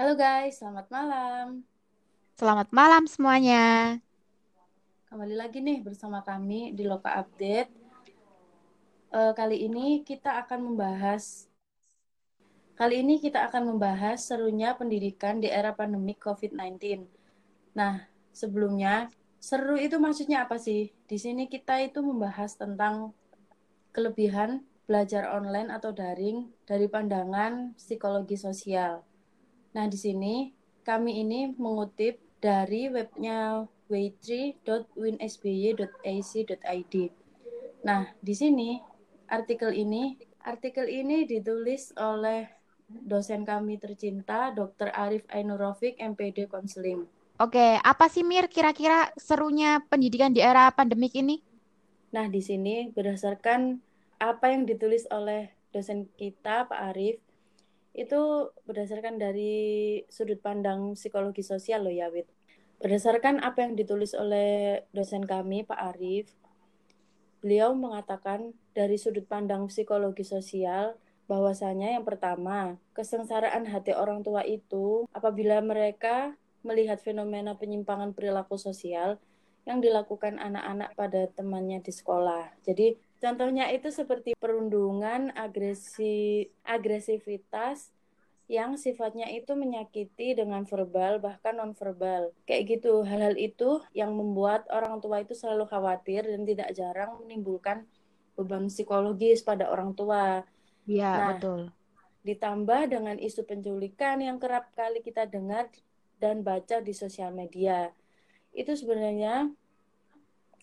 Halo guys, selamat malam. Selamat malam semuanya. Kembali lagi nih bersama kami di Loka Update. Uh, kali ini kita akan membahas Kali ini kita akan membahas serunya pendidikan di era pandemi COVID-19. Nah, sebelumnya, seru itu maksudnya apa sih? Di sini kita itu membahas tentang kelebihan belajar online atau daring dari pandangan psikologi sosial. Nah, di sini kami ini mengutip dari webnya w3.winsby.ac.id. Nah, di sini artikel ini artikel ini ditulis oleh dosen kami tercinta Dr. Arif Ainurofik MPD Konseling. Oke, apa sih Mir kira-kira serunya pendidikan di era pandemik ini? Nah, di sini berdasarkan apa yang ditulis oleh dosen kita Pak Arif itu berdasarkan dari sudut pandang psikologi sosial loh ya Wit. Berdasarkan apa yang ditulis oleh dosen kami Pak Arif, beliau mengatakan dari sudut pandang psikologi sosial bahwasanya yang pertama, kesengsaraan hati orang tua itu apabila mereka melihat fenomena penyimpangan perilaku sosial yang dilakukan anak-anak pada temannya di sekolah. Jadi contohnya itu seperti perundungan, agresi, agresivitas yang sifatnya itu menyakiti dengan verbal bahkan nonverbal. Kayak gitu, hal-hal itu yang membuat orang tua itu selalu khawatir dan tidak jarang menimbulkan beban psikologis pada orang tua Iya, nah, betul. Ditambah dengan isu penculikan yang kerap kali kita dengar dan baca di sosial media. Itu sebenarnya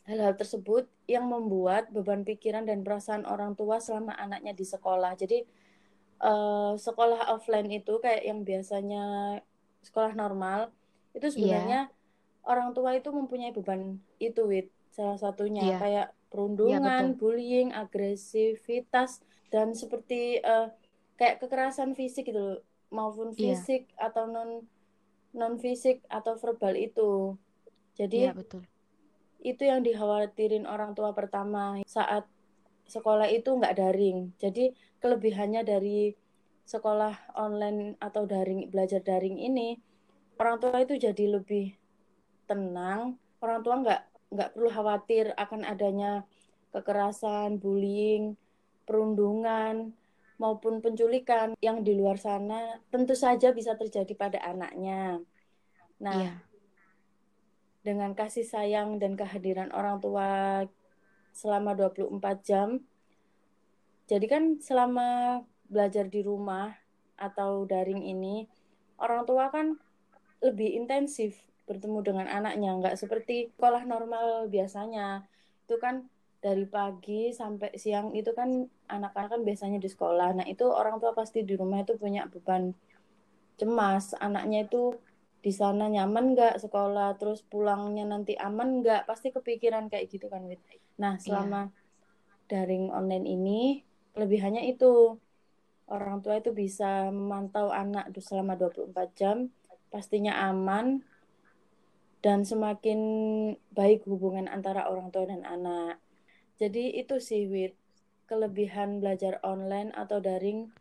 hal-hal tersebut yang membuat beban pikiran dan perasaan orang tua selama anaknya di sekolah. Jadi uh, sekolah offline itu kayak yang biasanya sekolah normal itu iya. sebenarnya yeah. orang tua itu mempunyai beban itu wit salah satunya yeah. kayak perundungan, yeah, bullying, agresivitas dan seperti uh, kayak kekerasan fisik gitu maupun iya. fisik yeah. atau non non fisik atau verbal itu jadi yeah, betul. Itu yang dikhawatirin orang tua pertama saat sekolah itu nggak daring jadi kelebihannya dari sekolah online atau daring belajar daring ini orang tua itu jadi lebih tenang orang tua nggak nggak perlu khawatir akan adanya kekerasan bullying perundungan maupun penculikan yang di luar sana tentu saja bisa terjadi pada anaknya. Nah, iya. Dengan kasih sayang dan kehadiran orang tua selama 24 jam, jadi kan selama belajar di rumah atau daring ini, orang tua kan lebih intensif bertemu dengan anaknya, nggak seperti sekolah normal biasanya. Itu kan dari pagi sampai siang itu kan anak-anak kan biasanya di sekolah. Nah, itu orang tua pasti di rumah itu punya beban cemas. Anaknya itu di sana nyaman nggak sekolah, terus pulangnya nanti aman nggak, pasti kepikiran kayak gitu kan, Wit. Nah, iya. selama iya. daring online ini, kelebihannya itu orang tua itu bisa memantau anak selama 24 jam, pastinya aman, dan semakin baik hubungan antara orang tua dan anak. Jadi itu sih Wit, kelebihan belajar online atau daring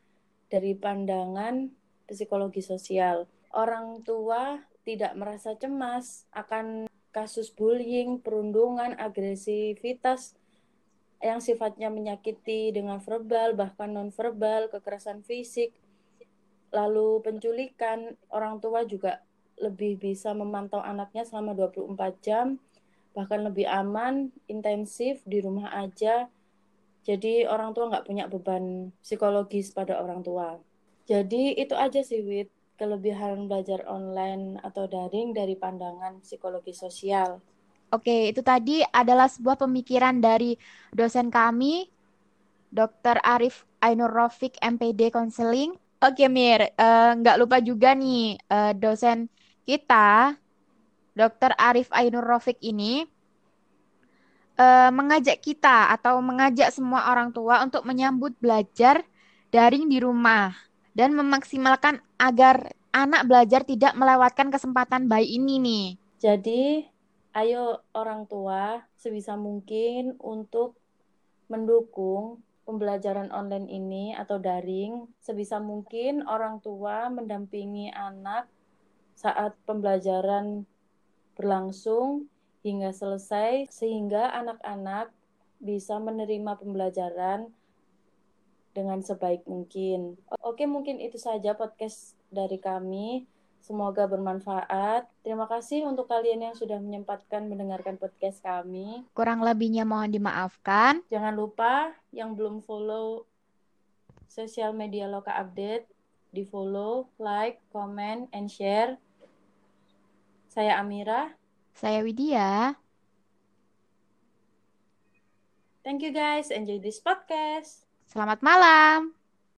dari pandangan psikologi sosial. Orang tua tidak merasa cemas akan kasus bullying, perundungan, agresivitas yang sifatnya menyakiti dengan verbal bahkan nonverbal, kekerasan fisik, lalu penculikan, orang tua juga lebih bisa memantau anaknya selama 24 jam bahkan lebih aman, intensif di rumah aja. Jadi orang tua nggak punya beban psikologis pada orang tua. Jadi itu aja sih Wit, kelebihan belajar online atau daring dari pandangan psikologi sosial. Oke, itu tadi adalah sebuah pemikiran dari dosen kami, Dr. Arif Ainur Rofik, MPD Konseling. Oke, Mir, uh, nggak lupa juga nih uh, dosen kita, Dr. Arif Ainur Rofik ini uh, mengajak kita atau mengajak semua orang tua untuk menyambut belajar daring di rumah dan memaksimalkan agar anak belajar tidak melewatkan kesempatan baik ini nih. Jadi, ayo orang tua sebisa mungkin untuk mendukung pembelajaran online ini atau daring, sebisa mungkin orang tua mendampingi anak saat pembelajaran berlangsung hingga selesai sehingga anak-anak bisa menerima pembelajaran dengan sebaik mungkin. Oke, mungkin itu saja podcast dari kami. Semoga bermanfaat. Terima kasih untuk kalian yang sudah menyempatkan mendengarkan podcast kami. Kurang lebihnya mohon dimaafkan. Jangan lupa yang belum follow sosial media Loka Update, di follow, like, comment, and share. Saya Amira. Saya Widya. Thank you guys, enjoy this podcast. Selamat malam.